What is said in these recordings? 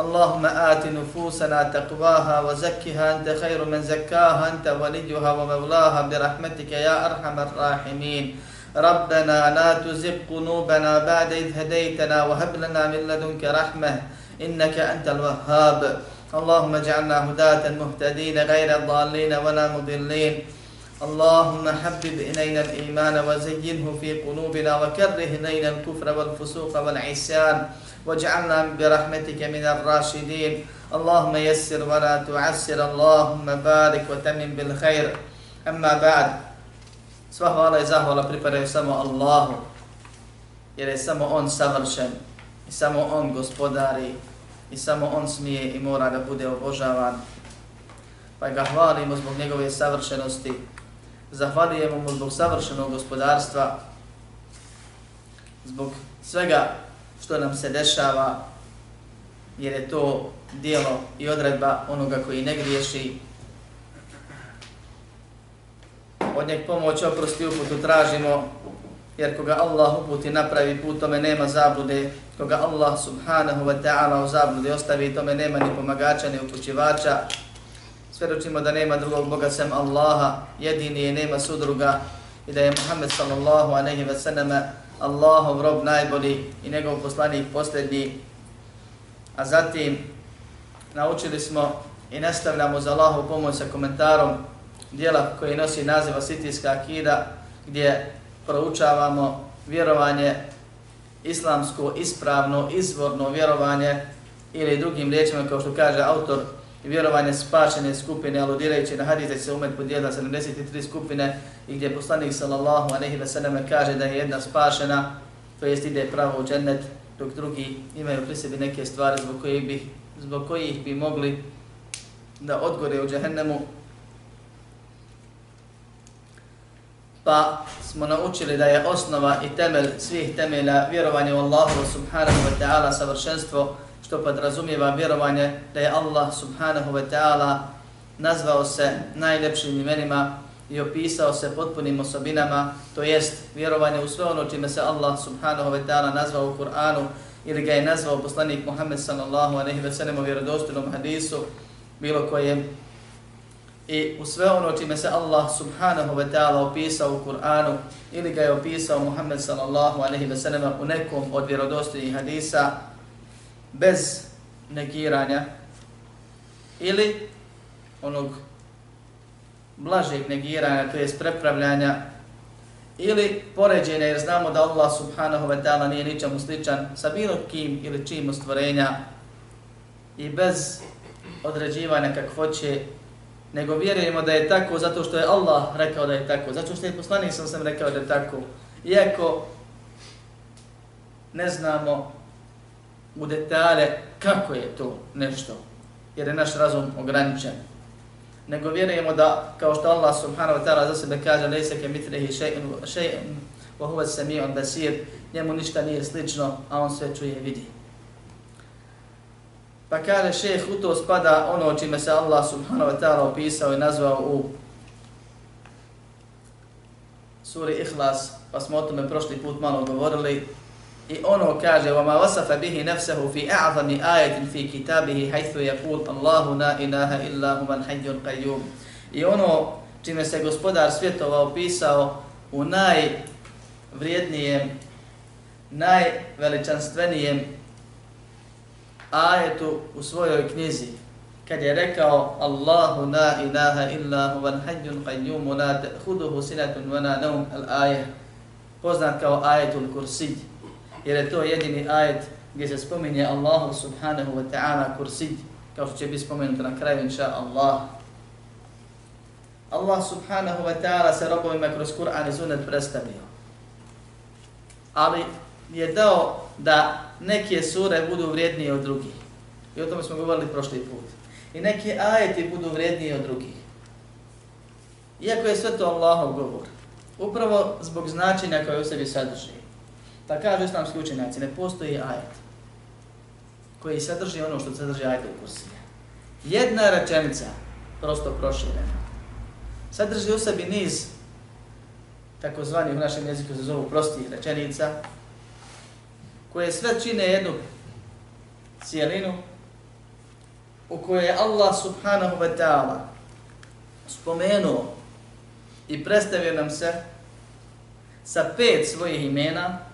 اللهم آت نفوسنا تقواها وزكها أنت خير من زكاها أنت وليها ومولاها برحمتك يا أرحم الراحمين. ربنا لا تزغ قلوبنا بعد إذ هديتنا وهب لنا من لدنك رحمة إنك أنت الوهاب. اللهم اجعلنا هداة مهتدين غير الضالين ولا مضلين. اللهم حبب إلينا الإيمان وزينه في قلوبنا وكره إلينا الكفر والفسوق والعصيان. واجعلنا برحمتك من الراشدين اللهم يسر ولا تعسر اللهم بارك وتمم بالخير أما بعد Sva hvala i zahvala pripadaju samo Allahu, jer je samo On savršen i samo On gospodari i samo On smije i mora da bude obožavan. Pa ga hvalimo zbog njegove savršenosti, zahvalijemo mu zbog savršenog gospodarstva, zbog svega što nam se dešava, jer je to dijelo i odredba onoga koji ne griješi. Od njeg pomoć oprosti uputu tražimo, jer koga Allah uputi napravi put, tome nema zablude. Koga Allah subhanahu wa ta'ala u zablude ostavi, tome nema ni pomagača, ni upućivača. Svedočimo da nema drugog Boga sem Allaha, jedini je, nema sudruga i da je Muhammed sallallahu aleyhi wa sallam Allahov rob najbolji i njegov poslanik posljednji. A zatim naučili smo i nastavljamo za Allahov pomoć sa komentarom dijela koji nosi naziv Asitijska akida gdje proučavamo vjerovanje islamsko, ispravno, izvorno vjerovanje ili drugim riječima kao što kaže autor vjerovanje spašene skupine aludirajući na hadise se umet podijela 73 skupine i gdje poslanik sallallahu alejhi ve sellem kaže da je jedna spašena, to jest ide pravo u džennet, dok drugi imaju pri sebi neke stvari zbog kojih bi zbog kojih bi mogli da odgore u džehennemu. Pa smo naučili da je osnova i temelj svih temelja vjerovanje u Allahu subhanahu wa ta'ala savršenstvo što podrazumijeva vjerovanje da je Allah subhanahu wa ta'ala nazvao se najljepšim imenima i opisao se potpunim osobinama, to jest vjerovanje u sve ono čime se Allah subhanahu wa ta'ala nazvao u Kur'anu ili ga je nazvao poslanik Muhammed sallallahu aleyhi ve sellem u vjerodostojnom hadisu, bilo kojem. I u sve ono čime se Allah subhanahu wa ta'ala opisao u Kur'anu ili ga je opisao Muhammed sallallahu aleyhi ve sellem u nekom od vjerodostojnih hadisa, bez negiranja ili onog blažeg negiranja, to je prepravljanja, ili poređenja, jer znamo da Allah subhanahu wa ta'ala nije ničemu sličan sa bilo kim ili čim stvorenja i bez određivanja kakvoće nego vjerujemo da je tako zato što je Allah rekao da je tako, zato što je poslanik sam sam rekao da je tako. Iako ne znamo u detalje kako je to nešto, jer je naš razum ograničen. Nego vjerujemo da, kao što Allah subhanahu wa ta'ala za sebe kaže, lejse ke mitrehi še'in, wa huva sami'un basir, njemu ništa nije slično, a on sve čuje i vidi. Pa kaže šeheh, u to spada ono čime se Allah subhanahu wa ta'ala opisao i nazvao u suri Ihlas, pa smo o tome prošli put malo govorili, I ono kaže, وَمَا وَصَفَ بِهِ نَفْسَهُ فِي أَعْظَمِ آيَةٍ فِي كِتَابِهِ حَيْثُ يَقُولُ اللَّهُ نَا إِلَهَ إِلَّا هُمَ الْحَيُّ الْقَيُّمِ I ono čime se gospodar svjetova opisao u najvrijednijem, najveličanstvenijem ajetu u svojoj knjizi, kad je rekao Allahu la ilaha illa huwa al-hayyul qayyum la ta'khudhuhu sinatun wa la nawm al-ayah poznat kao ajetul kursi jer je to jedini ajet gdje se spominje Allahu subhanahu wa ta'ala kursid, kao što će biti spomenuto na kraju, inša Allah. Allah subhanahu wa ta'ala se robovima kroz Kur'an i Sunnet predstavio. Ali je dao da neke sure budu vrijednije od drugih. I o tome smo govorili prošli put. I neke ajeti budu vrijednije od drugih. Iako je sve to Allahov govor, upravo zbog značenja koje u sebi sadrži. Pa kažu islamski učenjaci, ne postoji ajet koji sadrži ono što sadrži ajet u kursije. Jedna rečenica, prosto proširena, sadrži u sebi niz takozvani u našem jeziku se zovu prostih rečenica, koje sve čine jednu cijelinu u kojoj je Allah subhanahu wa ta'ala spomenuo i predstavio nam se sa pet svojih imena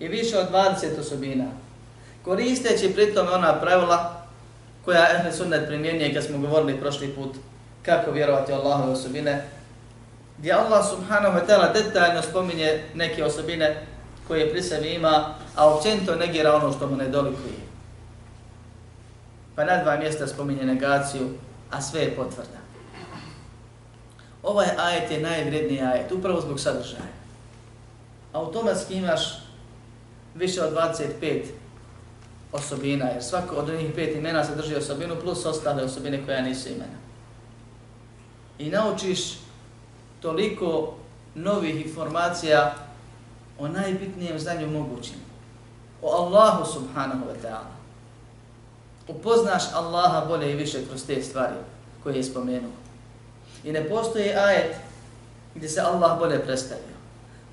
i više od 20 osobina, koristeći pritom ona pravila koja Ehle Sunnet primjenjuje kad smo govorili prošli put kako vjerovati Allahove osobine, gdje Allah subhanahu wa ta'ala detaljno spominje neke osobine koje pri sebi ima, a općenito negira ono što mu ne dolikuje. Pa na dva mjesta spominje negaciju, a sve je potvrda. Ovaj ajet je najvredniji ajet, upravo zbog sadržaja. Automatski imaš više od 25 osobina, jer svako od njih pet imena sadrži osobinu plus ostale osobine koja nisu imena. I naučiš toliko novih informacija o najbitnijem znanju mogućim. O Allahu subhanahu wa ta'ala. Upoznaš Allaha bolje i više kroz te stvari koje je spomenuo. I ne postoji ajet gdje se Allah bolje predstavio.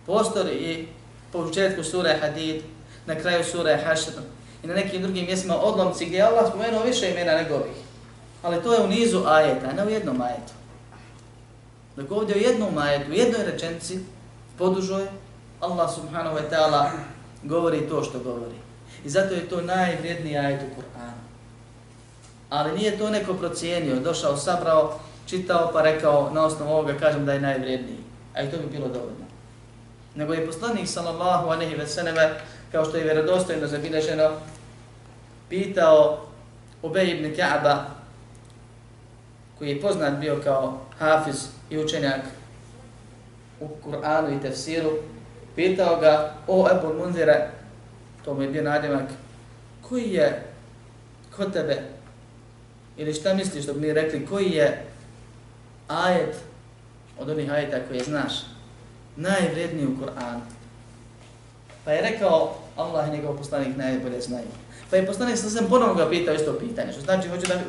Postoji i po početku sure Hadid, na kraju sure Hašr i na nekim drugim mjestima odlomci gdje je Allah spomenuo više imena nego ovih. Ali to je u nizu ajeta, ne u jednom ajetu. Dok ovdje u jednom ajetu, u jednoj rečenci, podužoj, Allah subhanahu wa ta'ala govori to što govori. I zato je to najvrijedniji ajet u Kur'anu. Ali nije to neko procijenio, došao, sabrao, čitao pa rekao na osnovu ovoga kažem da je najvrijedniji. A i to bi bilo dovoljno. Nego je poslanik sallallahu alejhi ve selleme kao što je vjerodostojno zabilježeno, pitao Ubej ibn Ka'ba, koji je poznat bio kao hafiz i učenjak u Kur'anu i tefsiru, pitao ga, o Ebu Munzire, to mu je bio nadimak, koji je kod tebe, ili šta misliš? da bi mi rekli, koji je ajet od onih ajeta koje znaš, najvredniji u Kur'anu. Pa je rekao, Allah i njegov poslanik najbolje znaju. Pa je poslanik sa sam ponovno ga pitao isto pitanje, što znači hoću da,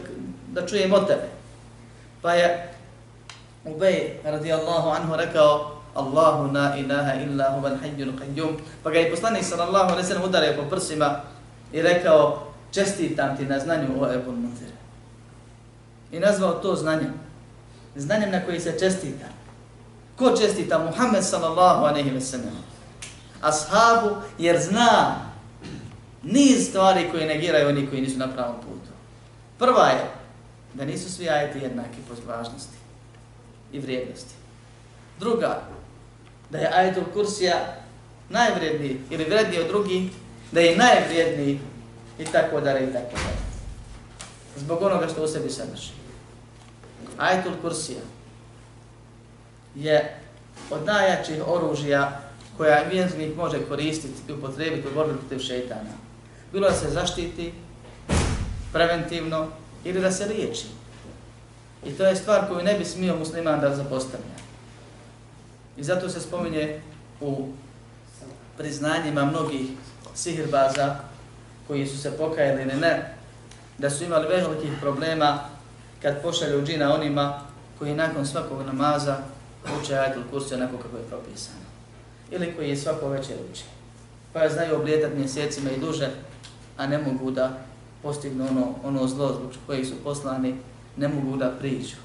da čujem od tebe. Pa je Ubej radijallahu anhu rekao, Allahu la ilaha illa huval hayyul qayyum. Pa ga je poslanik sallallahu alejhi ve sellem udario po prsima i rekao: "Čestitam ti na znanju o Ebu Munzir." I nazvao to znanjem. Znanjem na koji se čestita. Ko čestita? Muhammed sallallahu alejhi ve sellem. Ashabu jer zna niz stvari koje negiraju oni koji nisu na pravom putu. Prva je da nisu svi ajeti jednaki po važnosti i vrijednosti. Druga, da je ajetul kursija najvredniji ili vredniji od drugih, da je najvredniji i tako dalje i tako dalje. Zbog onoga što u sebi sadrži. Ajetul kursija je od najjačih oružja koja vjernik može koristiti i upotrebiti u borbi protiv šeitana. Bilo da se zaštiti preventivno ili da se liječi. I to je stvar koju ne bi smio musliman da zapostavlja. I zato se spominje u priznanjima mnogih sihirbaza koji su se pokajali ili ne, da su imali velikih problema kad pošalju džina onima koji nakon svakog namaza uče ajatul kursi onako kako je propisano. Ili koji je svako večer uče. Pa je znaju oblijetati mjesecima i duže, a ne mogu da postignu ono, ono zlo zbog kojih su poslani, ne mogu da priđu.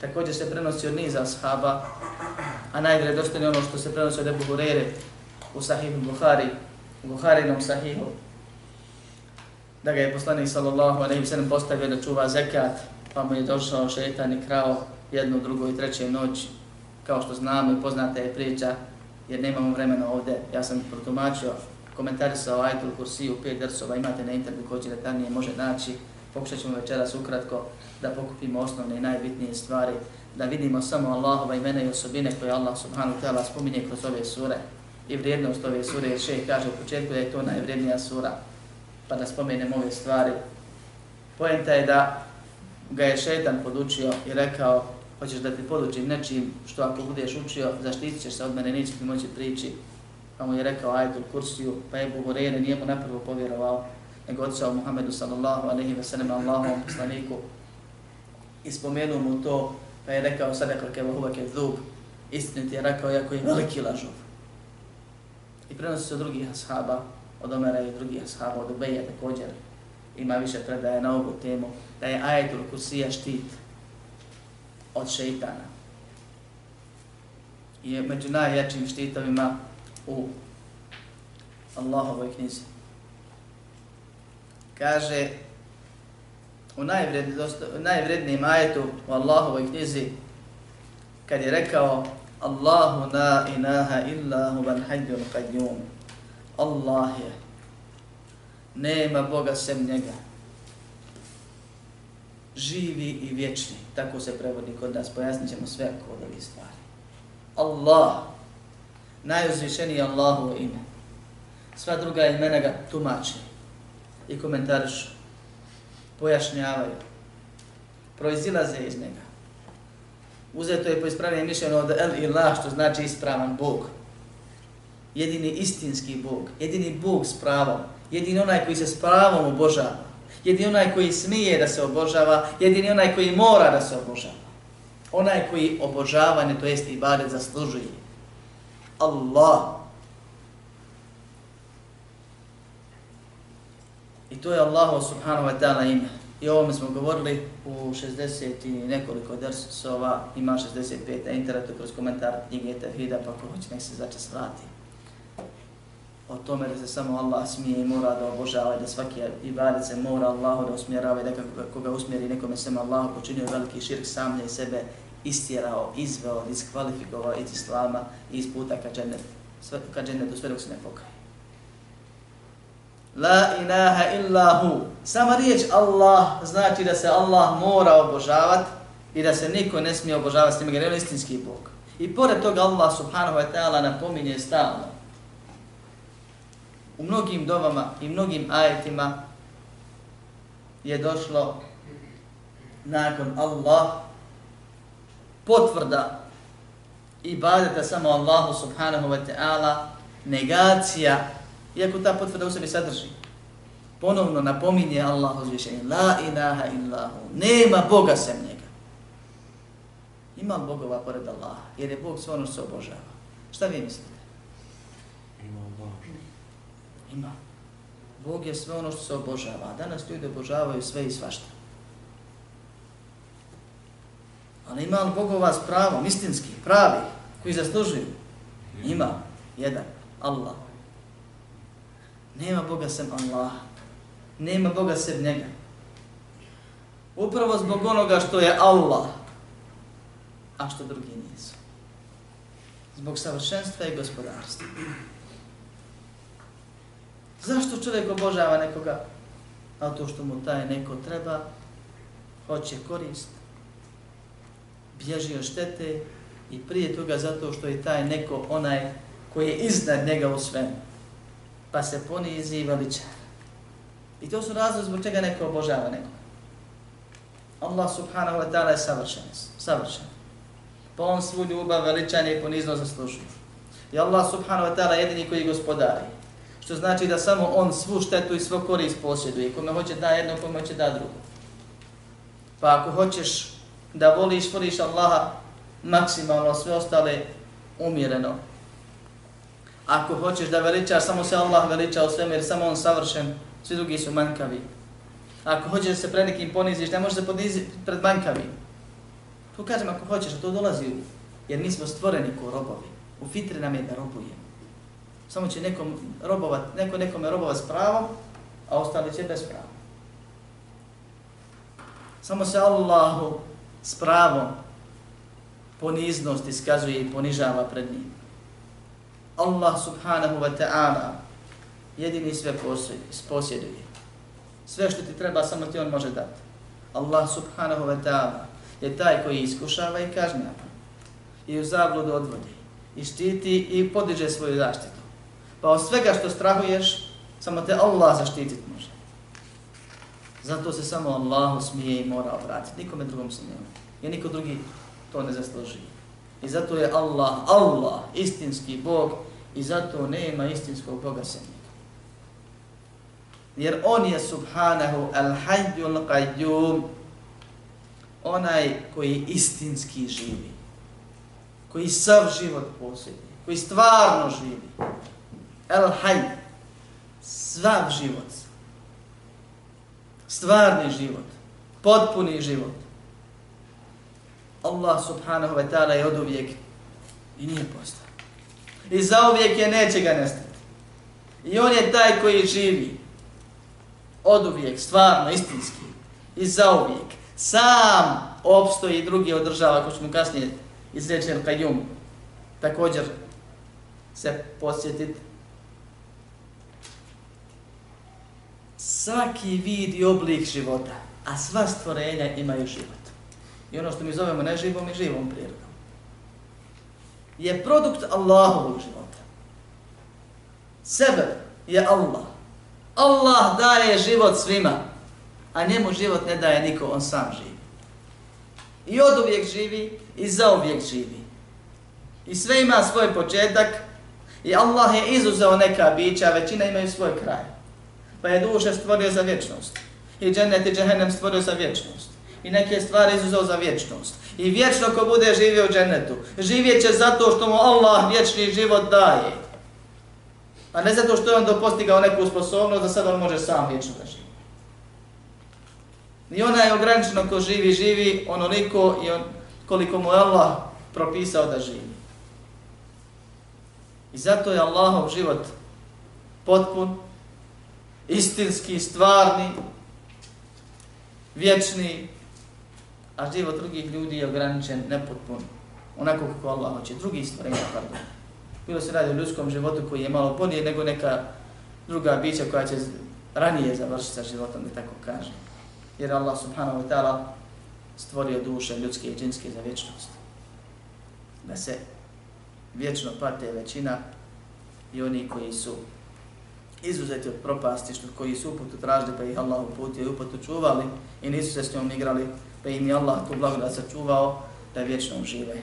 Također se prenosi od niza ashaba, a najgore dostane ono što se prenosi od Ebu Hurere u sahihu Buhari, u Buharinom sahihu, da ga je poslanik sallallahu alaihi sallam postavio da čuva zekat, pa mu je došao šejtan i krao jednu, drugu i treću noć, kao što znamo i poznata je priča, jer nemamo vremena ovdje, ja sam protumačio, komentarisao Ajtul Kursiju, pet drsova, imate na internetu ko će detaljnije može naći, pokušat ćemo večeras ukratko da pokupimo osnovne i najbitnije stvari, da vidimo samo Allahova imena i osobine koje Allah subhanahu wa ta'ala spominje kroz ove sure i vrijednost ove sure, jer šeh kaže u početku da je to najvrijednija sura, pa da spomenemo ove stvari. Poenta je da ga je šetan podučio i rekao hoćeš da ti podučim nečim što ako budeš učio, zaštitit ćeš se od mene, neće ti moći prići. Pa mu je rekao ajetul kursiju, pa je Buhurere nije mu naprvo povjerovao, nego otišao Muhammedu sallallahu alaihi wa sallam, Allahom poslaniku, i spomenuo mu to, pa je rekao sada kako je uvek je zub, istinit je rekao, jako je veliki lažov. I prenosi se od drugih ashaba, od Omera i drugih ashaba, od Ubeja također, ima više predaje na ovu temu, da je ajetul kursija štit od šeitana. I je među najjačim štitovima u Allahovoj knjizi. Kaže, u najvrednijem ajetu u Allahovoj knjizi, kad je rekao Allahu la ilaha illa huvan hađun qađum. Allah je. Nema Boga sem njega. Živi i vječni. Tako se prevodi kod nas. Pojasnit ćemo sve kod ovih stvari. Allah. Najuzvišeniji Allahu ime. Sva druga imena ga tumače i komentarišu. Pojašnjavaju. Proizilaze iz njega. Uzeto je po ispravljenju mišljeno od El Ilah, što znači ispravan Bog. Jedini istinski Bog, jedini Bog s pravom, jedini onaj koji se s pravom obožava, jedini onaj koji smije da se obožava, jedini onaj koji mora da se obožava. Onaj koji obožavanje, to jest ibadet, zaslužuje. Allah. I to je Allah subhanahu wa ta'ala ime. I o ovome smo govorili u 60 i nekoliko dersova, ima 65 na internetu kroz komentar knjige Tevhida, pa ko hoće nek se začas vrati. O tome da se samo Allah smije i mora da obožava da svaki ibadet se mora Allahu da usmjerava i da koga usmjeri nekome sem Allahu počinio veliki širk sam i sebe istjerao, izveo, diskvalifikovao iz Islama i iz puta ka džennetu, ka džennetu sve dok se ne pokaje. La ilaha illa hu. Sama riječ Allah znači da se Allah mora obožavat i da se niko ne smije obožavati s njima, jer je istinski Bog. I pored toga Allah subhanahu wa ta'ala napominje stalno. U mnogim dovama i mnogim ajetima je došlo nakon Allah potvrda ibadeta samo Allahu subhanahu wa ta'ala negacija iako ta potvrda u sebi sadrži. Ponovno napominje Allah uzvišenje, la ilaha illahu, nema Boga sem njega. Ima li Bogova pored Allaha, jer je Bog sve ono što se obožava. Šta vi mislite? Ima Allah. Ima. Bog je sve ono što se obožava. Danas ljudi obožavaju sve i svašta. Ali ima li Bogova s pravom, istinski, pravi, koji zaslužuju? Ima. Jedan. Allah. Nema Boga sem Allah. Nema Boga sem njega. Upravo zbog onoga što je Allah, a što drugi nisu. Zbog savršenstva i gospodarstva. Zašto čovjek obožava nekoga? A to što mu taj neko treba, hoće korist, bježi od štete i prije toga zato što je taj neko onaj koji je iznad njega u svemu pa se ponizi i veliča. I to su razlog zbog čega neko obožava nekoga. Allah subhanahu wa ta'ala je savršen. savršen. Pa on svu ljubav, veličanje i ponizno zaslužuje. I Allah subhanahu wa ta'ala jedini koji gospodari. Što znači da samo on svu štetu i svo korist posjeduje. Kome hoće da jedno, kome hoće da drugo. Pa ako hoćeš da voliš, voliš Allaha maksimalno, sve ostale umjereno, Ako hoćeš da veličaš, samo se Allah veliča u svemu jer samo on savršen, svi drugi su manjkavi. Ako hoćeš da se pred nekim poniziš, ne možeš se poniziti pred manjkavi. To kažem ako hoćeš, to dolazi u, jer mi smo stvoreni ko robovi. U fitri nam je da robujemo. Samo će nekom robovat, neko nekome robovat s pravom, a ostali će bez prava. Samo se Allahu s pravom poniznost iskazuje i ponižava pred njim. Allah subhanahu wa ta'ala jedini sve posjeduje. Sve što ti treba, samo ti on može dati. Allah subhanahu wa ta'ala je taj koji iskušava i kažnjava. I u zabludu odvodi. I štiti i podiže svoju zaštitu. Pa od svega što strahuješ, samo te Allah zaštititi može. Zato se samo Allahu smije i mora obratiti. Nikome drugom se nema. Jer niko drugi to ne zaslužuje. I zato je Allah, Allah, istinski Bog i zato nema istinskog Boga sem Jer on je subhanahu al-hayyul qayyum, onaj koji istinski živi, koji sav život posjedi, koji stvarno živi. Al-hayy, svav život, stvarni život, potpuni život. Allah subhanahu wa ta'ala je od uvijek i nije postao. I za uvijek je neće ga nestati. I on je taj koji živi od uvijek, stvarno, istinski. I za uvijek. Sam opstoji i drugi održava, ako ćemo kasnije izreći El-Qayyum, također se posjetiti. Svaki vid i oblik života, a sva stvorenja imaju život i ono što mi zovemo neživom i živom prirodom, je produkt Allahovog života. Sebe je Allah. Allah daje život svima, a njemu život ne daje niko, on sam živi. I od uvijek živi i za uvijek živi. I sve ima svoj početak i Allah je izuzeo neka bića, većina imaju svoj kraj. Pa je duše stvorio za vječnost. I džennet i džehennem stvorio za vječnost i neke stvari izuzeo za vječnost. I vječno ko bude živio u džennetu, živjet će zato što mu Allah vječni život daje. A ne zato što je on dopostigao neku sposobnost da sad on može sam vječno da živi. I ona je ograničeno ko živi, živi onoliko i on, koliko mu je Allah propisao da živi. I zato je Allahov život potpun, istinski, stvarni, vječni, a život drugih ljudi je ograničen, nepotpun, onako kako Allah hoće, drugi stvorenja, pardon. Bilo se radi o ljudskom životu koji je malo bolje nego neka druga bića koja će ranije završiti sa životom, da tako kaže. Jer Allah subhanahu wa ta'ala stvorio duše ljudske i džinske za vječnost. Da se vječno pate većina i oni koji su izuzeti od propasti, što koji su uputu tražili pa ih Allah uputio i uputu čuvali i nisu se s njom igrali, pa im je Allah tu blagodat sačuvao da vječno žive.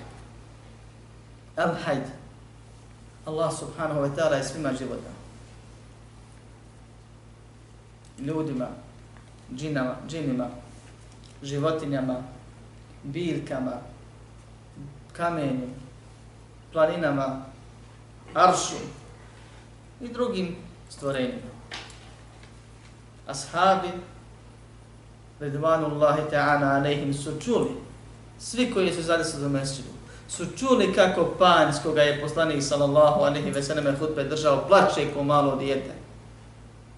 Al hajd. Allah subhanahu wa ta'ala je svima života. Ljudima, džinama, džinima, životinjama, biljkama, kamenju, planinama, aršu i drugim stvorenjima. Ashabi Redvanullahi ta'ala alaihim su čuli, svi koji su zadesli do mesđidu, su čuli kako panj s koga je poslanik sallallahu alaihi ve sallam hutbe držao plače ko malo dijete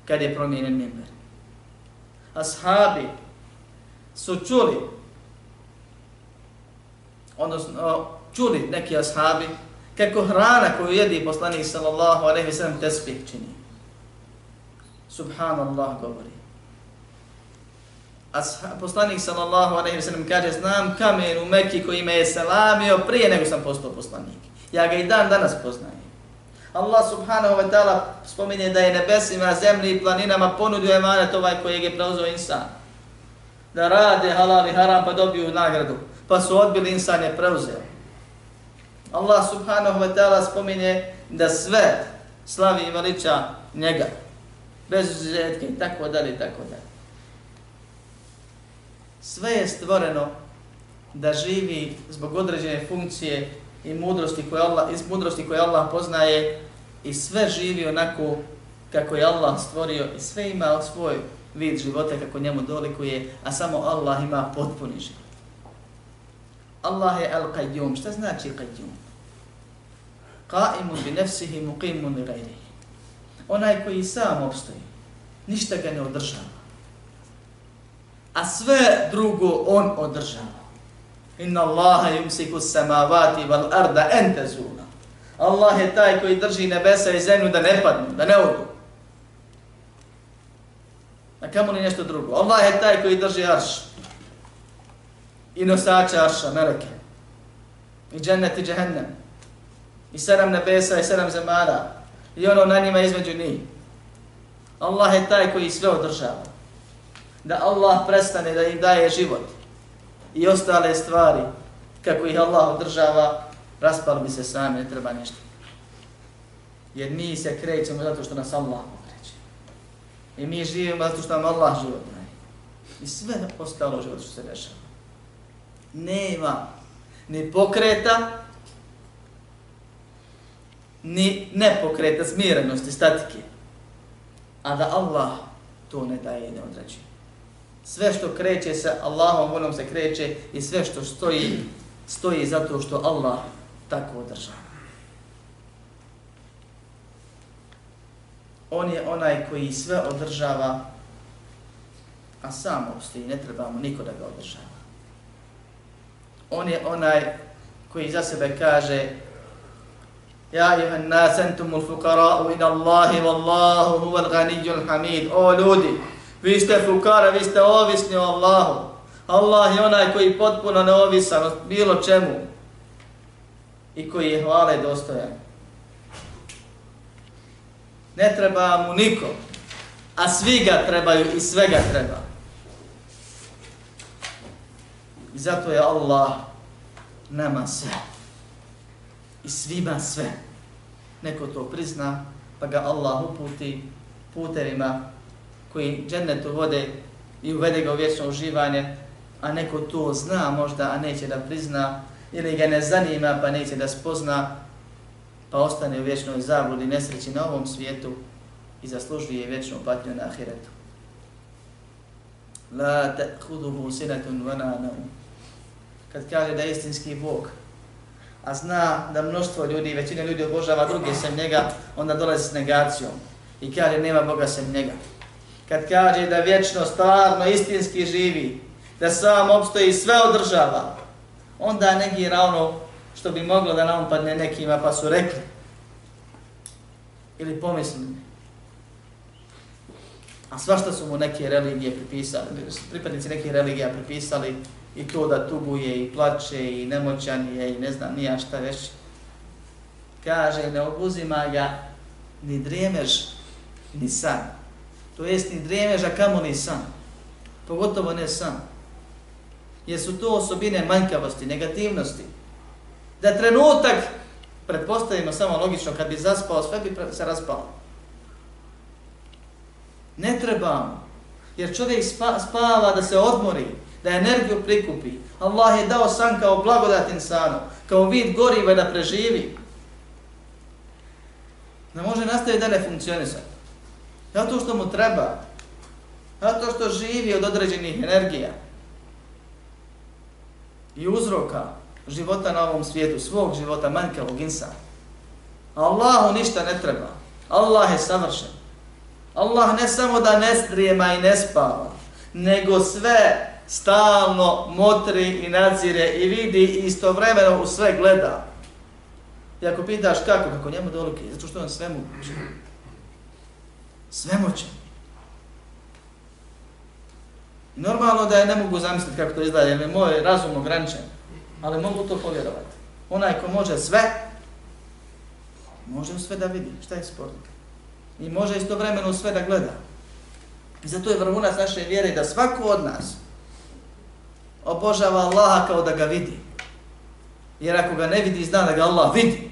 kad je promijenjen mimber. Ashabi su čuli, odnosno čuli neki ashabi, kako hrana koju jedi poslanik sallallahu alaihi ve sallam tespih čini. Subhanallah govori. A poslanik sallallahu alaihi wa sallam kaže znam kamen u Mekki koji me je selamio prije nego sam postao poslanik. Ja ga i dan danas poznajem. Allah subhanahu wa ta'ala spominje da je nebesima, zemlji i planinama ponudio emanet ovaj koji je preuzeo insan. Da rade halal i haram pa dobiju nagradu. Pa su odbili insan je preuzeo. Allah subhanahu wa ta'ala spominje da sve slavi i veliča njega. Bez izuzetke i tako dalje i tako dalje sve je stvoreno da živi zbog određene funkcije i mudrosti koje Allah, iz mudrosti koje Allah poznaje i sve živi onako kako je Allah stvorio i sve ima svoj vid života kako njemu dolikuje, a samo Allah ima potpuni život. Allah je al-qayyum. Šta znači qayyum? Qa'imun bi nefsihi muqimun li gajrihi. Onaj koji sam obstoji, ništa ga ne održava a sve drugo on održava. Inna Allaha yumsiku samavati wal arda an tazula. Allah je taj koji drži nebesa i zemlju da ne padnu, da ne odu. A kamo li nešto drugo? Allah je taj koji drži arš. I nosače arša, meleke. I džennet i džehennem. I sedam nebesa i sedam zemara. I ono na njima između njih. Allah je taj koji sve održava da Allah prestane da im daje život i ostale stvari kako ih Allah održava, raspali bi se sami, ne treba ništa. Jer mi se krećemo zato što nas Allah pokreće. I mi živimo zato što nam Allah život daje. I sve ostalo život što se dešava. Nema ni pokreta, ni nepokreta, smirenosti, statike. A da Allah to ne daje i ne određuje. Sve što kreće se, Allahom voljom se kreće i sve što stoji, stoji zato što Allah tako održava. On je onaj koji sve održava, a sam obstoji, ne trebamo niko da ga održava. On je onaj koji za sebe kaže Ja ayuha nas antumul fuqara'u ila Allahi wallahu huwal ghaniyyul hamid. O ljudi, vi ste fukara, vi ste ovisni o Allahu. Allah je onaj koji potpuno neovisan od bilo čemu i koji je hvale dostojan. Ne treba mu niko, a svi ga trebaju i sve ga treba. I zato je Allah nama sve i svima sve. Neko to prizna, pa ga Allah uputi putevima koji džennetu vode i uvede ga u vječno uživanje, a neko to zna možda, a neće da prizna, ili ga ne zanima pa neće da spozna, pa ostane u vječnoj zabludi nesreći na ovom svijetu i zaslužuje vječnu patnju na ahiretu. La ta'khuduhu sinatun wa naum. Kad kaže da je istinski Bog, a zna da mnoštvo ljudi, većina ljudi obožava druge sem njega, onda dolazi s negacijom i kaže nema Boga sem njega. Kad kaže da vječno, stvarno, istinski živi, da sam obstoji i sve održava, onda negira ono što bi moglo da nam padne nekima pa su rekli ili pomislili. A svašta su mu neke religije pripisali, pripadnici nekih religija pripisali i to da tuguje i plače i nemoćan je i ne znam nija šta već. Kaže, ne obuzima ga ni dremež ni san. To jest ni dremež, a kamo ni san. Pogotovo ne san. Jer su to osobine manjkavosti, negativnosti. Da trenutak, pretpostavimo samo logično, kad bi zaspao, sve bi se raspalo. Ne trebamo. Jer čovjek spava da se odmori, da energiju prikupi. Allah je dao san kao blagodat insanu, kao vid goriva da preživi. Ne može nastaviti da ne funkcionisa. Zato što mu treba. Zato što živi od određenih energija i uzroka života na ovom svijetu, svog života, manjkavog insana. Allahu ništa ne treba. Allah je savršen. Allah ne samo da ne strijema i ne spava, nego sve stalno motri i nadzire i vidi i istovremeno u sve gleda. I ako pitaš kako, kako njemu dolike, zato što on sve moguće. Sve moće. Normalno da je ne mogu zamisliti kako to izgleda, jer je moj razum ograničen, ali mogu to povjerovati. Onaj ko može sve, može sve da vidi, šta je sport. I može istovremeno sve da gleda. I zato je vrhunac naše vjere da svako od nas, obožava Allaha kao da ga vidi. Jer ako ga ne vidi, zna da ga Allah vidi.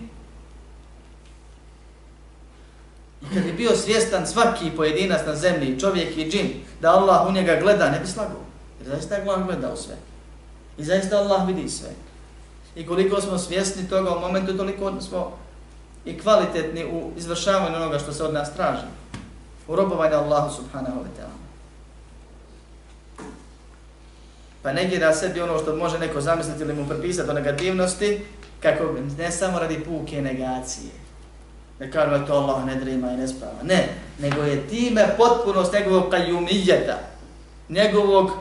I kad je bio svjestan svaki pojedinac na zemlji, čovjek i džin, da Allah u njega gleda, ne bi slagao. Jer zaista Allah gleda u sve. I zaista Allah vidi sve. I koliko smo svjesni toga u momentu, toliko smo i kvalitetni u izvršavanju onoga što se od nas traži. U robovanju Allahu subhanahu wa ta'ala. Pa negira sebi ono što može neko zamisliti ili mu prepisati o negativnosti, kako ne samo radi puke negacije. Ne kažu da to Allah ne drima i ne sprava. Ne, nego je time potpunost njegovog kajumijeta, njegovog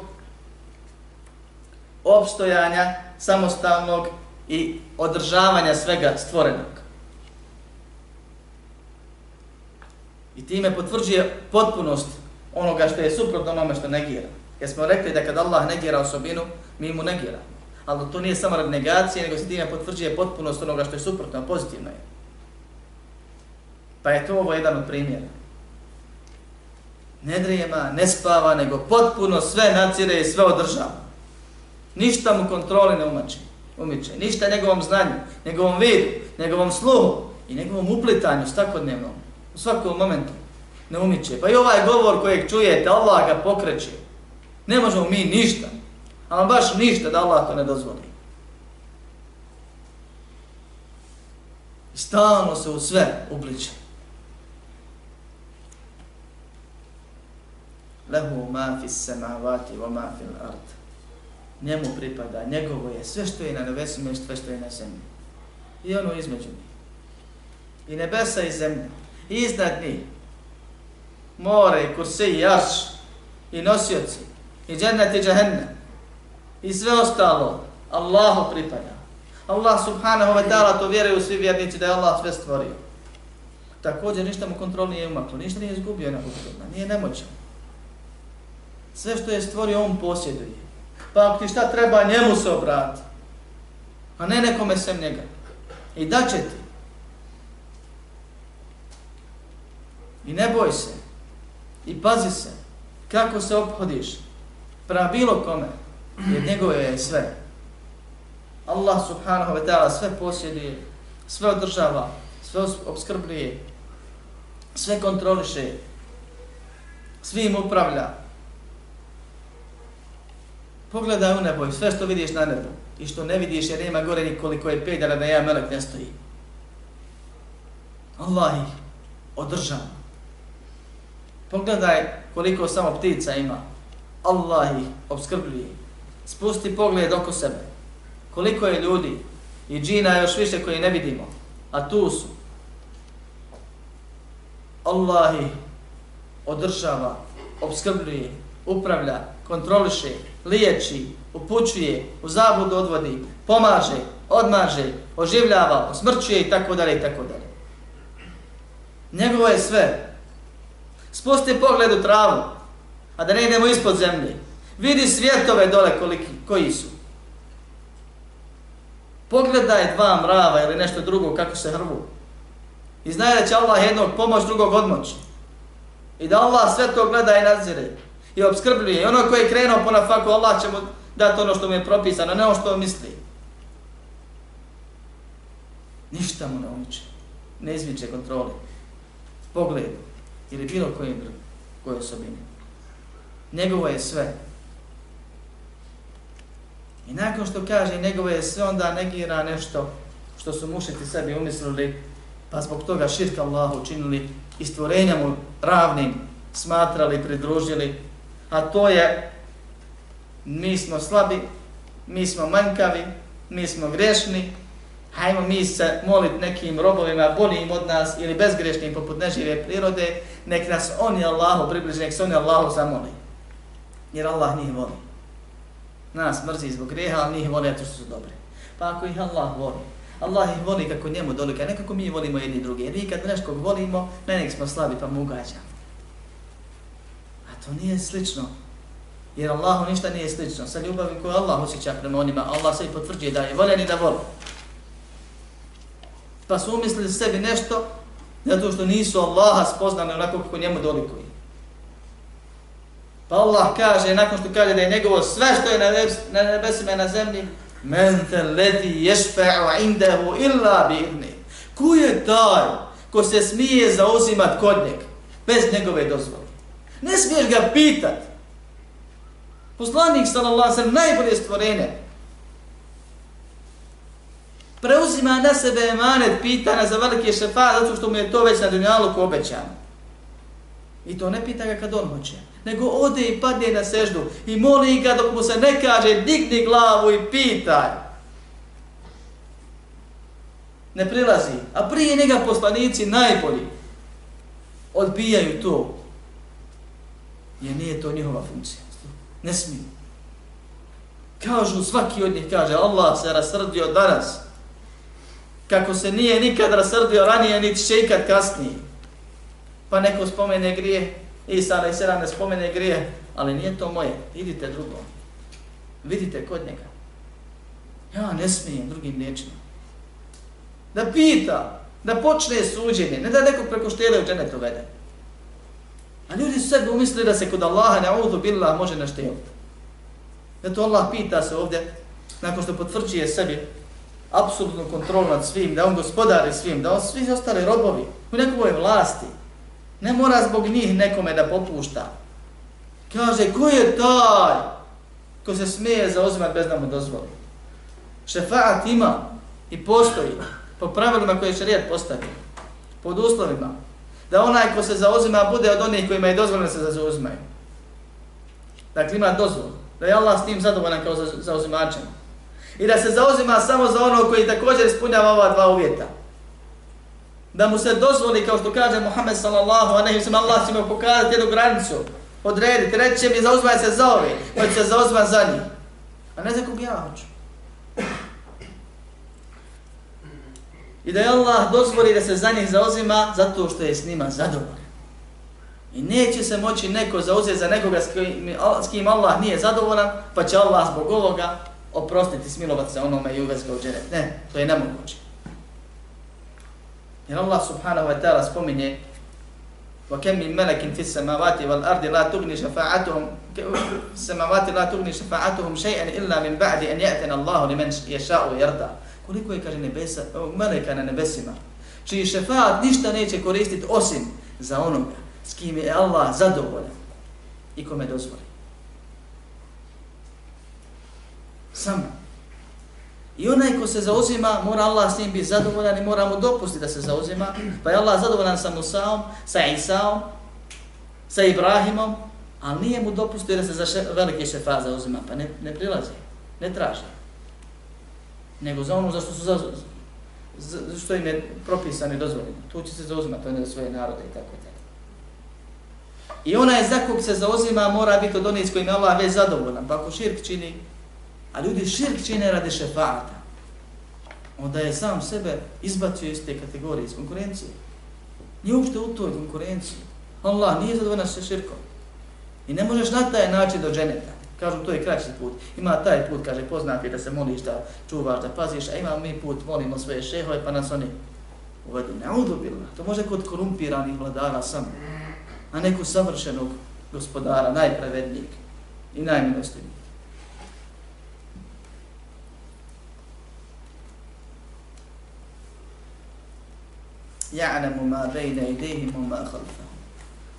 opstojanja samostalnog i održavanja svega stvorenog. I time potvrđuje potpunost onoga što je suprotno onome što negira. Jer smo rekli da kad Allah negira osobinu, mi mu negiramo. Ali to nije samo rad negacije, nego se time potvrđuje potpunost onoga što je suprotno, pozitivno je. Pa je to ovo jedan od primjera. Ne drijema, ne spava, nego potpuno sve nacire i sve održava. Ništa mu kontroli ne umači. umiče. Ništa njegovom znanju, njegovom vidu, njegovom sluhu i njegovom uplitanju svakodnevnom, u svakom momentu ne umiče. Pa i ovaj govor kojeg čujete, Allah ga pokreće. Ne možemo mi ništa, ali baš ništa da Allah to ne dozvoli. Stalno se u sve upliče. Lehu ma fi samavati wa ma fil ard. Njemu pripada, njegovo je sve što je na nebesima i sve što je na zemlji. I ono između njih. I nebesa i zemlja. I iznad njih. More i kursi i arš. I nosioci. I džennet i džahennem. I sve ostalo. Allahu pripada. Allah subhanahu wa ta'ala to vjeruju svi vjernici da je Allah sve stvorio. Također ništa mu kontrol nije umaklo, ništa nije izgubio na kontrolna, nije nemoćan. Sve što je stvorio on posjeduje. Pa ako ti šta treba njemu se obrati, a ne nekome sem njega. I da će ti. I ne boj se. I pazi se kako se obhodiš prema bilo kome, jer njegove je sve. Allah subhanahu wa ta'ala sve posjeduje, sve održava, sve obskrbljuje, sve kontroliše, svim upravlja. Pogledaj u nebo i sve što vidiš na nebu i što ne vidiš jer nema gore nikoliko je pedara da ja melek ne stoji. Allah ih održava. Pogledaj koliko samo ptica ima. Allah ih obskrbljuje. Spusti pogled oko sebe koliko je ljudi i džina još više koji ne vidimo, a tu su. Allah ih održava, obskrbljuje, upravlja, kontroliše, liječi, upućuje, u zabudu odvodi, pomaže, odmaže, oživljava, osmrćuje i tako dalje i tako dalje. Njegovo je sve. Spusti pogled u travu, a da ne idemo ispod zemlje. Vidi svjetove dole koliki, koji su. Pogledaj dva mrava ili nešto drugo kako se hrvu. I znaj da će Allah jednog pomoć, drugog odmoći. I da Allah sve to gleda i nadzire. I obskrbljuje. I ono koji je krenuo po nafaku, Allah će mu dati ono što mu je propisano, ne ono što misli. Ništa mu ne umiče. Ne izmiče kontroli. Pogledu. Ili bilo kojim koje osobine. Njegovo je sve. I nakon što kaže njegovo je sve onda negira nešto što su mušiti sebi umislili, pa zbog toga širka Allahu učinili i stvorenja mu ravnim smatrali, pridružili, a to je mi smo slabi, mi smo manjkavi, mi smo grešni, hajmo mi se molit nekim robovima boljim od nas ili bezgrešnim poput nežive prirode, nek nas oni Allahu približi, nek se oni Allahu zamoli. Jer Allah njih voli nas mrzi zbog greha, ali njih voli što su dobri. Pa ako ih Allah voli, Allah ih voli kako njemu dolika, ne kako mi volimo jedni drugi. Jer mi kad nešto volimo, ne nek smo slabi pa mu ugađamo. A to nije slično. Jer Allahu ništa nije slično. Sa ljubavi koju Allah osjeća prema onima, Allah se i potvrđuje da je voljen i da voli. Pa su umislili sebi nešto, zato što nisu Allaha spoznali onako kako njemu dolikuje. Pa Allah kaže, nakon što kaže da je njegovo sve što je na nebesima i na zemlji, men te leti ješfe'u indahu illa bi idni. Ko je taj ko se smije zauzimat kod njeg bez njegove dozvole? Ne smiješ ga pitat. Poslanik sallallahu sallam najbolje stvorene. preuzima na sebe emanet pitana za velike šefa zato što mu je to već na dunjalu obećano. I to ne pita ga kad on hoće, nego ode i padne na seždu i moli ga dok mu se ne kaže digni glavu i pitaj. Ne prilazi, a prije njega poslanici najbolji odbijaju to. Jer nije to njihova funkcija. Ne smiju. Kažu, svaki od njih kaže, Allah se rasrdio danas. Kako se nije nikad rasrdio ranije, niti će ikad kasnije pa neko spomene grije, Isa alaih sada ne spomene grije, ali nije to moje, idite drugo. Vidite kod njega. Ja ne smijem drugim riječima. Da pita, da počne suđenje, ne da neko preko štele u dženetu vede. A ljudi su sebi umislili da se kod Allaha ne audu billah može našteliti. Zato Allah pita se ovdje nakon što potvrđuje sebi apsolutnu kontrolu nad svim, da on gospodari svim, da on svi ostali robovi u nekoj vlasti, ne mora zbog njih nekome da popušta. Kaže, ko je taj ko se smije zauzimati bez da mu dozvoli? Šefaat ima i postoji po pravilima koje će rijed postati, pod uslovima, da onaj ko se zauzima bude od onih kojima je dozvoljeno se zauzimaju. Dakle, ima dozvol. Da je Allah s tim zadovoljan kao zauzimačem. I da se zauzima samo za ono koji također ispunjava ova dva uvjeta. Da mu se dozvoli, kao što kaže Muhammed sallallahu a nehi sallam, Allah će mu pokazati jednu granicu, odrediti, reći mi zauzvaj se za ove, će se zauzima za njih. A ne za kog ja hoću. I da je Allah dozvoli da se za njih zauzima zato što je s njima zadovoljan. I neće se moći neko zauzeti za nekoga s kim, s kim Allah nije zadovoljan, pa će Allah zbog ovoga oprostiti, smilovati se onome i uvesti ga u džene. Ne, to je nemoguće. Jer Allah subhanahu wa ta'ala spominje وكم من ملك في السماوات والأرض لا تغني شفاعتهم السماوات لا تغني شفاعتهم شيئا إلا من بعد أن يأتنا الله لمن يشاء ويرضى koliko je, kaže, nebesa, meleka na nebesima, čiji šefaat ništa neće koristiti osim za onoga s kim je Allah zadovoljan i kome dozvoli. Samo. I onaj ko se zauzima, mora Allah s njim biti zadovoljan i mora mu dopustiti da se zauzima. Pa je Allah zadovoljan sa Musaom, sa Isaom, sa Ibrahimom, ali nije mu dopustio da se za še, velike šefa zauzima. Pa ne, ne prilazi, ne traži. Nego za ono za što su za, za, što im je propisano i dozvoljeno. Tu će se zauzimati, to je za svoje narode i tako dalje. I onaj za kog se zauzima mora biti od onih s kojim je Allah već zadovoljan. Pa ako širk čini, A ljudi širk čine radi šefata. Onda je sam sebe izbacio iz te kategorije, iz konkurencije. Nije uopšte u toj konkurenciji. Allah nije zadovoljna sa širkom. I ne možeš na taj način do dženeta. Kažu, to je kraći put. Ima taj put, kaže, poznati da se moliš, da čuvaš, da paziš, a ima mi put, molimo svoje šehove, pa nas oni uvedu. Ne udobila. To može kod korumpiranih vladara samo. A neku savršenog gospodara, najpravednijeg i najmilostivnijeg. ya'lamu ma bayna aydihim wa ma khalfahum.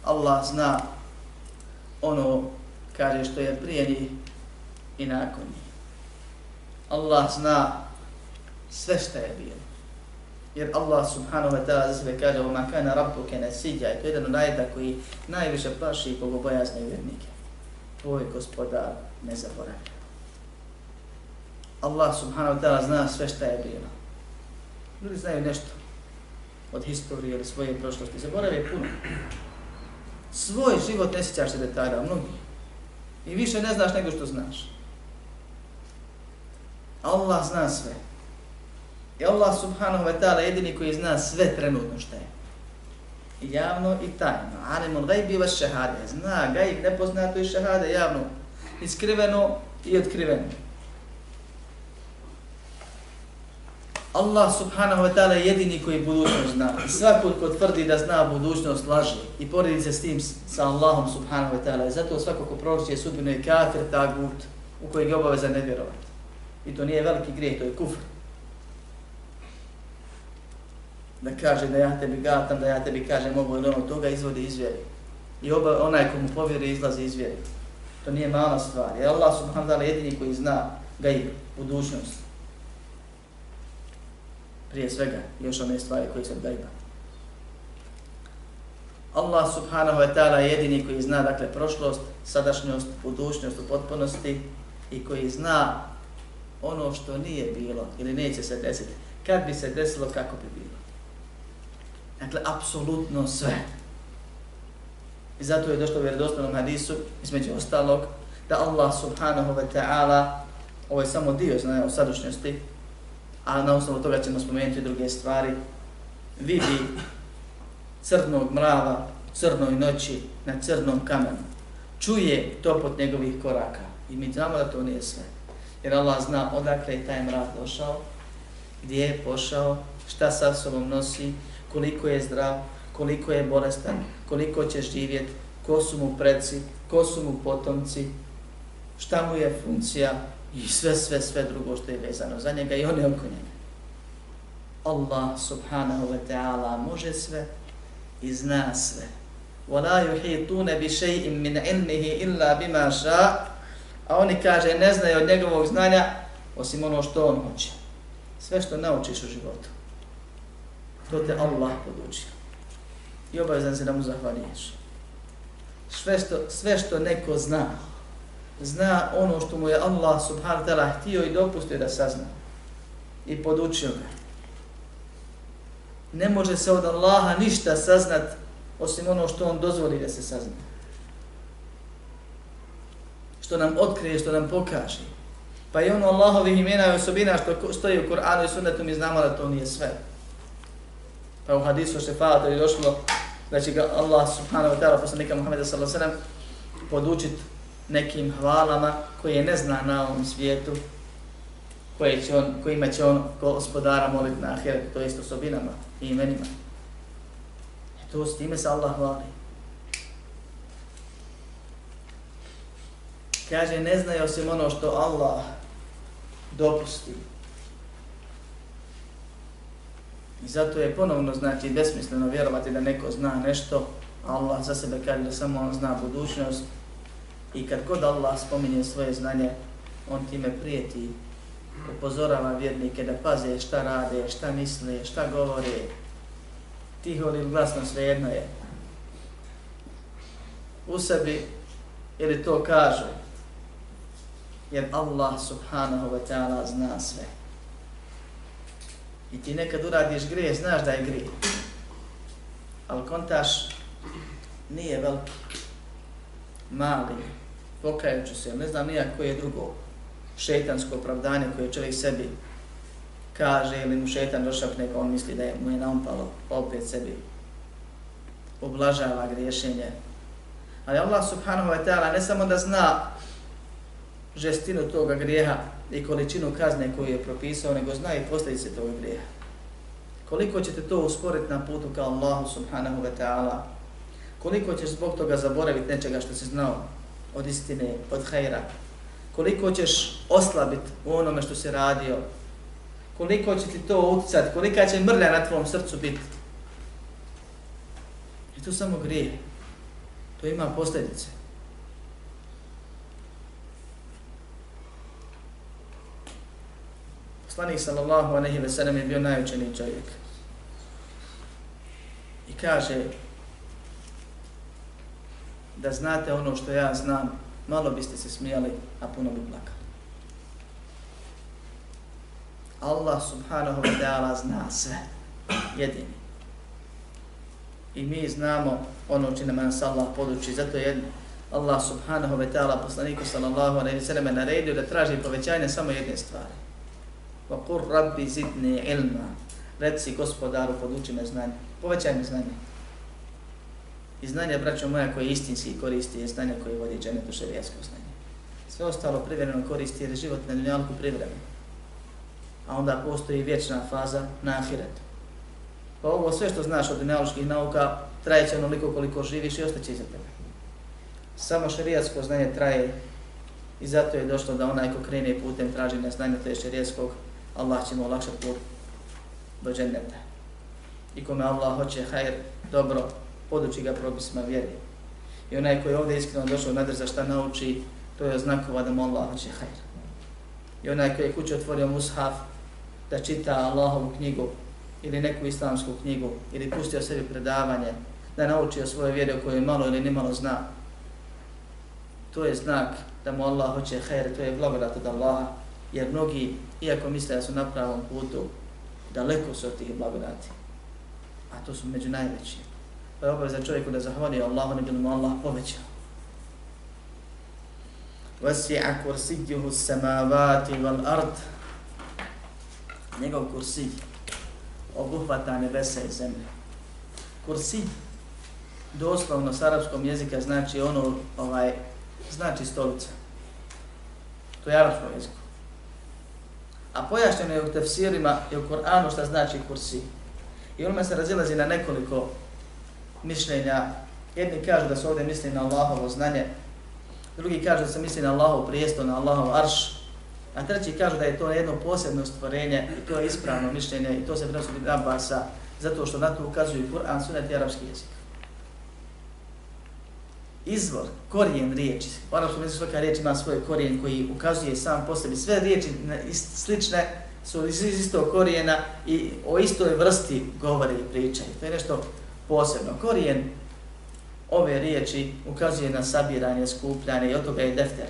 Allah zna ono kaže što je prije njih i nakon njih. Allah zna sve što je bilo. Jer Allah subhanahu wa ta'ala za sebe kaže وَمَا كَانَ رَبُّكَ نَسِيجَ I to je jedan najda koji najviše plaši bogobojazne vjernike. Tvoj gospodar ne zaboravlja. Allah subhanahu wa ta'ala zna sve što je bilo. Ljudi znaju nešto od historije ili svoje prošlosti. Zaborave puno. Svoj život ne sjećaš se detalja, mnogi. I više ne znaš nego što znaš. Allah zna sve. I Allah subhanahu wa ta'ala jedini koji zna sve trenutno što je. I javno i tajno. Alimul gajbi vas šehade. Zna gajb nepoznato i šehade javno. Iskriveno i otkriveno. Allah subhanahu wa ta'ala je jedini koji budućnost zna. I svako ko tvrdi da zna budućnost laže i poredi se s tim sa Allahom subhanahu wa ta'ala. I zato svako ko proročuje sudbinu je kafir tagut u kojeg je obaveza ne vjerovati. I to nije veliki grijeh, to je kufr. Da kaže da ja tebi gatam, da ja tebi kažem mogu ili ono, toga izvodi iz vjeri. I oba, onaj ko mu povjeri izlazi iz vjeri. To nije mala stvar. Je Allah subhanahu wa ta'ala jedini koji zna gaib, budućnost prije svega još one stvari koje se gajba. Allah subhanahu wa ta'ala je jedini koji zna dakle prošlost, sadašnjost, budućnost u potpunosti i koji zna ono što nije bilo ili neće se desiti. Kad bi se desilo, kako bi bilo. Dakle, apsolutno sve. I zato je došlo u vjerodostanom hadisu, između ostalog, da Allah subhanahu wa ta'ala, ovo je samo dio znaje o sadašnjosti, a na osnovu toga ćemo spomenuti druge stvari, vidi crnog mrava, crnoj noći na crnom kamenu, čuje topot njegovih koraka. I mi znamo da to nije sve. Jer Allah zna odakle je taj mrav došao, gdje je pošao, šta sa sobom nosi, koliko je zdrav, koliko je bolestan, koliko će živjeti, ko su mu preci, ko su mu potomci, šta mu je funkcija i sve, sve, sve drugo što je vezano za njega i on je oko njega. Allah subhanahu wa ta'ala može sve i zna sve. وَلَا يُحِيطُونَ بِشَيْءٍ مِنْ عِلْمِهِ إِلَّا بِمَا شَاء A oni kaže ne znaju od njegovog znanja osim ono što on hoće. Sve što naučiš u životu. To te Allah podučio. I obavezan se da mu zahvaliješ. Sve što, sve što neko zna, zna ono što mu je Allah subhanahu ta'ala htio i dopustio da sazna. I podučio ga. Ne može se od Allaha ništa saznat osim ono što on dozvoli da se sazna. Što nam otkrije, što nam pokaže. Pa i ono Allahovih imena i osobina što stoji u Kur'anu i sunnetu mi znamo da to nije sve. Pa u hadisu šefata je došlo da će ga Allah subhanahu wa ta'ala poslanika Muhammeda sallallahu sallam podučiti nekim hvalama koje ne zna na ovom svijetu, koje će on, kojima će on gospodara moliti na ahiret, to jest osobinama i imenima. E to s time se Allah hvali. Kaže, ne znaju osim ono što Allah dopusti. I zato je ponovno znači besmisleno vjerovati da neko zna nešto, a Allah za sebe kaže da samo on zna budućnost. I kad god Allah spominje svoje znanje, on time prijeti, upozorava vjernike da paze šta rade, šta misle, šta govore, tiho ili glasno svejedno je. U sebi ili to kažu, jer Allah subhanahu wa ta'ala zna sve. I ti nekad uradiš grije, znaš da je grije. Ali kontaš nije veliki, mali, pokajući se, ne znam nijak koje je drugo šetansko opravdanje koje čovjek sebi kaže ili mu šetan došapne pa on misli da je mu je naumpalo opet sebi oblažava griješenje. Ali Allah subhanahu wa ta'ala ne samo da zna žestinu toga grijeha i količinu kazne koju je propisao, nego zna i posljedice toga grijeha. Koliko ćete to usporiti na putu kao Allahu subhanahu wa ta'ala? Koliko ćeš zbog toga zaboraviti nečega što si znao od istine, od hajra? Koliko ćeš oslabiti u onome što si radio? Koliko će ti to utjecati? Kolika će mrlja na tvom srcu biti? I to samo grije. To ima posljedice. Poslanik sallallahu alejhi ve sellem je bio najučeniji čovjek. I kaže da znate ono što ja znam, malo biste se smijali, a puno bi plakali. Allah subhanahu wa ta'ala zna sve, jedini. I mi znamo ono čine man sa Allah područi, zato je Allah subhanahu wa ta'ala poslaniku sallallahu alaihi sallam naredio da traži povećanje samo jedne stvari. Wa qur rabbi zidni ilma, reci gospodaru poduči me znanje, povećaj mi znanje. I znanje, braćo moja, koje istinski koristi, je znanje koje vodi dženetu šarijasko znanje. Sve ostalo privremeno koristi jer je život na dunjalku privremeno. A onda postoji vječna faza na ahiretu. Pa ovo sve što znaš od dunjaluških nauka traje će onoliko koliko živiš i ostaće iza tebe. Samo šarijatsko znanje traje i zato je došlo da onaj ko krene putem traženja znanja, to je šarijatskog, Allah će mu olakšati put do dženneta. I kome Allah hoće hajr, dobro, poduči ga propisima vjeri. I onaj koji je ovdje iskreno došao nadr za šta nauči, to je znakova da mu Allah hoće hajr. I onaj koji je kuće otvorio mushaf da čita Allahovu knjigu ili neku islamsku knjigu ili pustio sebi predavanje da nauči o svojoj vjeri o kojoj malo ili nimalo zna, to je znak da mu Allah hoće hajr, to je blagodat od Allaha jer mnogi, iako misle da su na pravom putu, daleko su od tih blagodati. A to su među najvećim. Pa je obaveza čovjeku da zahvali Allahu ne bilo mu Allah poveća. Vasi'a kursidjuhu samavati val ard. Njegov kursid obuhvata nebesa i zemlje. Kursid doslovno s arabskom jezika znači ono, ovaj, znači stolica. To je arabsko jeziko. A pojašnjeno je u tefsirima i u Koranu šta znači kursi. I ono se razilazi na nekoliko mišljenja. Jedni kažu da se ovdje misli na Allahovo znanje, drugi kažu da se misli na Allahov prijesto, na Allahov arš, A treći kažu da je to jedno posebno stvorenje i to je ispravno mišljenje i to se prenosi od Abbasa zato što na to ukazuju Kur'an, sunet i arapski jezik. Izvor, korijen riječi, u arapskom jeziku svaka riječ ima svoj korijen koji ukazuje sam po sebi. Sve riječi slične su iz istog korijena i o istoj vrsti govore i pričaju. To je nešto posebno. Korijen ove riječi ukazuje na sabiranje, skupljanje i od toga je defter.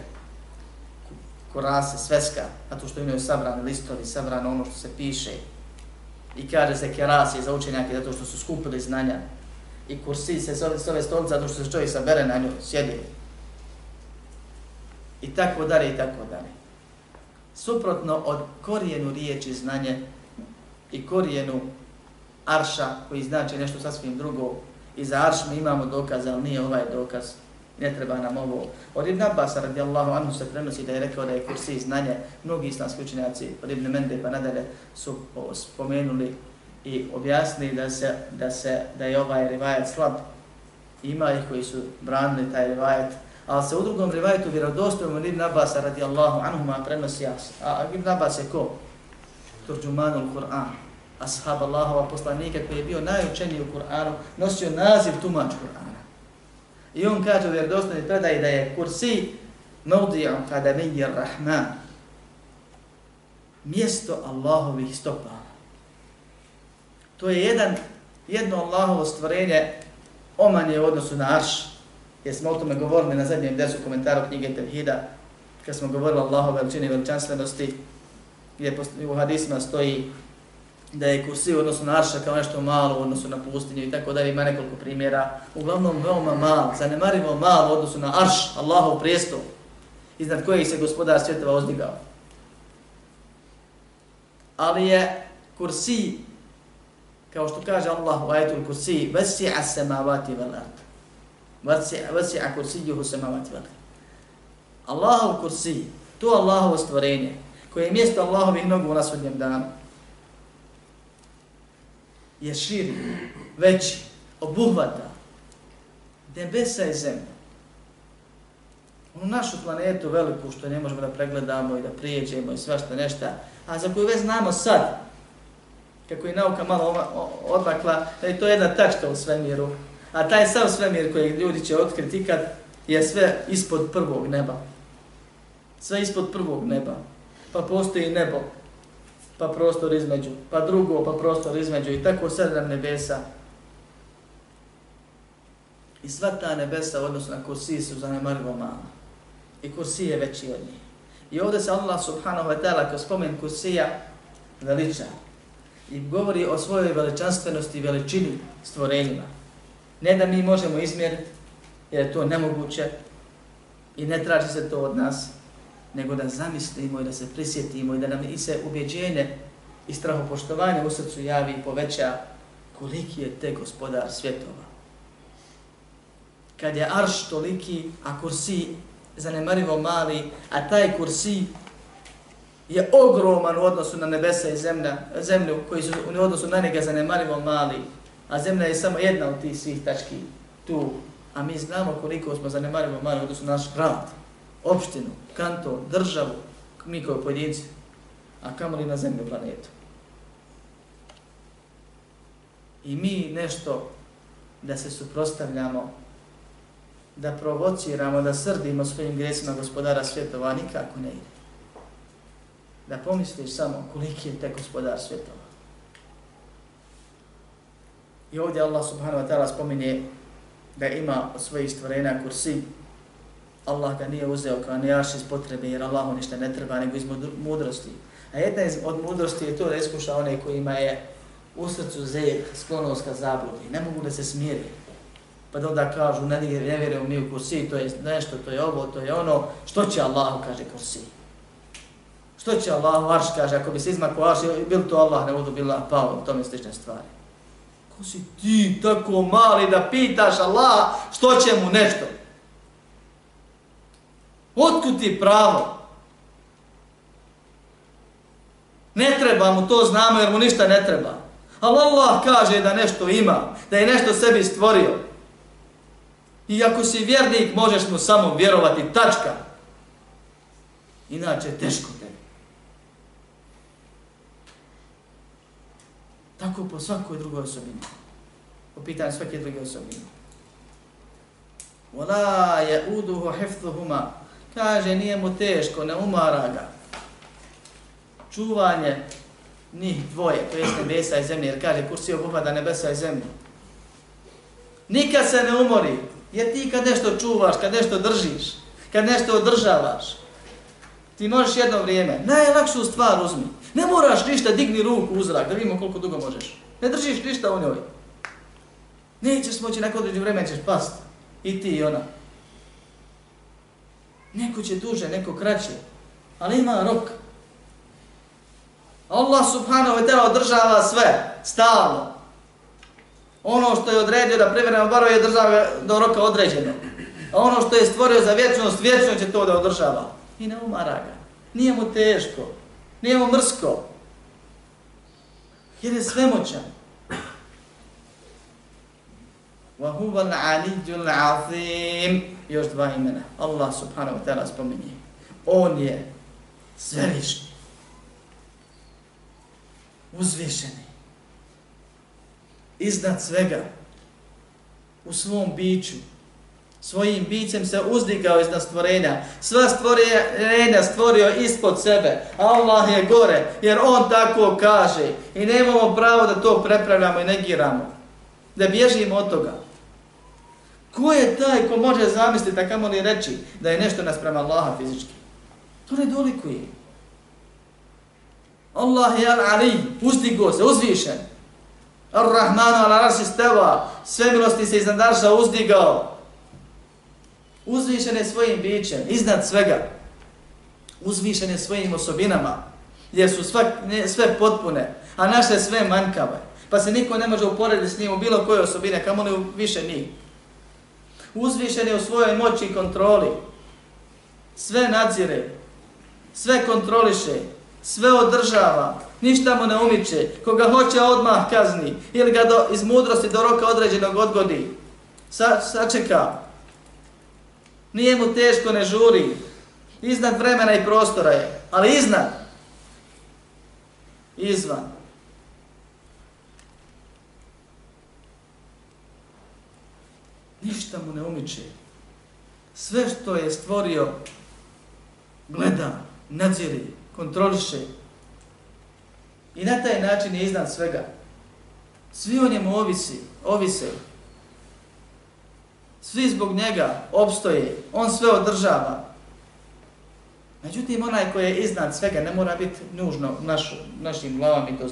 Kurase, sveska, a to što imaju sabrane listovi, sabrano ono što se piše. I kaže se kerasi za učenjake zato što su skupili znanja. I kursi se zove, zove stolica zato što se čovjek sabere na nju, sjedi. I tako dalje, i tako dalje. Suprotno od korijenu riječi znanje i korijenu arša koji znači nešto sasvim drugo, I za arš mi imamo dokaz, ali nije ovaj dokaz. Ne treba nam ovo. Od Ibn Abbas radijallahu anhu se prenosi da je rekao da je kursi znanje. Mnogi islamski učenjaci od Ibn Mende pa nadalje su spomenuli i objasnili da se da se da je ovaj rivajet slab. Ima ih koji su branili taj rivajet, ali se u drugom rivajetu vjerodostojom od Ibn Abbas radijallahu anhu prenosi jas. A Ibn Abbas je ko? Turđumanul Kur'an ashab Allahova poslanika koji je bio najučeniji u Kur'anu, nosio naziv tumač Kur'ana. I on kaže u vjerodostojnoj predaji da je kursi mevdi'u qadamiyyi rahman mjesto Allahovih stopa. To je jedan, jedno Allahovo stvorenje omanje u odnosu na arš, jer smo o tome govorili na zadnjem desu komentaru knjige Tevhida, kad smo govorili o Allahove veličine i veličanstvenosti, gdje u hadisima stoji da je kursi u odnosu na arša kao nešto malo u odnosu na pustinju i tako dalje, ima nekoliko primjera. Uglavnom veoma malo, zanemarivo malo u odnosu na arš, Allahov prijestol, iznad kojeg se gospodar svjetova ozdigao. Ali je kursi, kao što kaže Allah u ajetul kursi, vasi'a samavati vel ard. Vasi'a kursijuhu samavati vel ard. Allahov kursi, to Allahovo stvorenje, koje je mjesto Allahovih nogu na sudnjem danu, je širi, veći, obuhvata nebesa i zemlje. U našu planetu veliku što ne možemo da pregledamo i da prijeđemo i svašta nešta, a za koju već znamo sad, kako je nauka malo odmakla, da je to jedna tačka u svemiru, a taj sav svemir koji ljudi će otkriti kad je sve ispod prvog neba. Sve ispod prvog neba. Pa postoji nebo, pa prostor između, pa drugo, pa prostor između i tako sedam nebesa. I sva ta nebesa u odnosu na kursi su zanemarivo mala. I kursi je veći od njih. I ovdje se Allah subhanahu wa ta'ala kao spomen kursija veliča i govori o svojoj veličanstvenosti i veličini stvorenjima. Ne da mi možemo izmjeriti, jer je to nemoguće i ne traži se to od nas, nego da zamislimo i da se prisjetimo i da nam i se ubjeđenje i strahopoštovanje u srcu javi i poveća koliki je te gospodar svjetova. Kad je arš toliki, a kursi zanemarivo mali, a taj kursi je ogroman u odnosu na nebesa i zemlja, zemlju koji su u odnosu na njega zanemarivo mali, a zemlja je samo jedna od tih svih tački tu, a mi znamo koliko smo zanemarivo mali u odnosu na naš grad opštinu, kanton, državu, mi kao pojedinci, a kamo li na zemlju planetu. I mi nešto da se suprostavljamo, da provociramo, da srdimo svojim gresima gospodara svjetova, nikako ne ide. Da pomisliš samo koliki je te gospodar svjetova. I ovdje Allah subhanahu wa ta'ala spominje da ima od svojih stvorena kursi, Allah ga nije uzeo kao nejaš iz potrebe jer Allahu ništa ne treba nego iz mudrosti. A jedna iz, od mudrosti je to da iskuša one kojima je u srcu zed, sklonost ka zabludi. Ne mogu da se smiri. Pa da onda kažu, ne, ne vjerujem mi u kursi, to je nešto, to je ovo, to je ono. Što će Allahu, kaže kursi? Što će Allah, arš, kaže, ako bi se izmakao arš, bil to Allah, ne budu bila pao, to mi slične stvari. Ko si ti tako mali da pitaš Allah, što će mu nešto? Otkud ti pravo? Ne treba mu to znamo jer mu ništa ne treba. Ali Allah kaže da nešto ima, da je nešto sebi stvorio. I ako si vjernik, možeš mu samo vjerovati, tačka. Inače, teško te. Tako po svakoj drugoj osobini. Po pitanju svake druge osobine. وَلَا يَعُودُهُ حِفْثُهُمَا Kaže, nije mu teško, ne umara ga. Čuvanje njih dvoje, to jest nebesa i zemlje, jer kaže, kursi obuhvata nebesa i zemlje. Nikad se ne umori, jer ti kad nešto čuvaš, kad nešto držiš, kad nešto održavaš, ti možeš jedno vrijeme, najlakšu stvar uzmi. Ne moraš ništa, digni ruku u zrak, da vidimo koliko dugo možeš. Ne držiš ništa u njoj. Nećeš moći nakon određenje vremena ćeš past. I ti i ona. Neko će duže, neko kraće. Ali ima rok. Allah subhanahu wa ta'ala održava sve, stalno. Ono što je odredio da privremeno barove je država do roka određeno. A ono što je stvorio za vječnost, vječno će to da održava. I ne umara ga. Nije mu teško. Nije mu mrsko. Jer je svemoćan وَهُوَ الْعَلِيُّ الْعَظِيمُ Još dva imena. Allah subhanahu wa ta'ala spominje. On je svevišnji. Uzvišeni. Iznad svega. U svom biću. Svojim bićem se uzdigao iznad stvorenja. Sva stvorenja stvorio ispod sebe. Allah je gore, jer on tako kaže. I nemamo pravo da to prepravljamo i negiramo. Da bježimo od toga. Ko je taj ko može zamisliti, a kamo li reći, da je nešto nasprema Allaha fizički? To ne dolikuje. Allah je al-Ali, uzdigo se, uzvišen. Ar-Rahmanu ala rasi steva, sve milosti se iznad Arša uzdigao. Uzvišen je svojim bićem, iznad svega. Uzvišen je svojim osobinama, gdje su sve, ne, sve potpune, a naše sve manjkave. Pa se niko ne može uporediti s njim u bilo koje osobine, kamo li više njih uzvišen je u svojoj moći i kontroli. Sve nadzire, sve kontroliše, sve održava, ništa mu ne umiče. Koga hoće odmah kazni ili ga do, iz mudrosti do roka određenog odgodi. Sa, sačeka. Nije mu teško, ne žuri. Iznad vremena i prostora je. Ali iznad. Izvan. Ništa mu ne umiče. Sve što je stvorio, gleda, nadziri, kontroliše. I na taj način je iznad svega. Svi o njemu ovisi, ovise. Svi zbog njega opstoje, on sve održava. Međutim, onaj koji je iznad svega ne mora biti nužno naš, našim glavama i to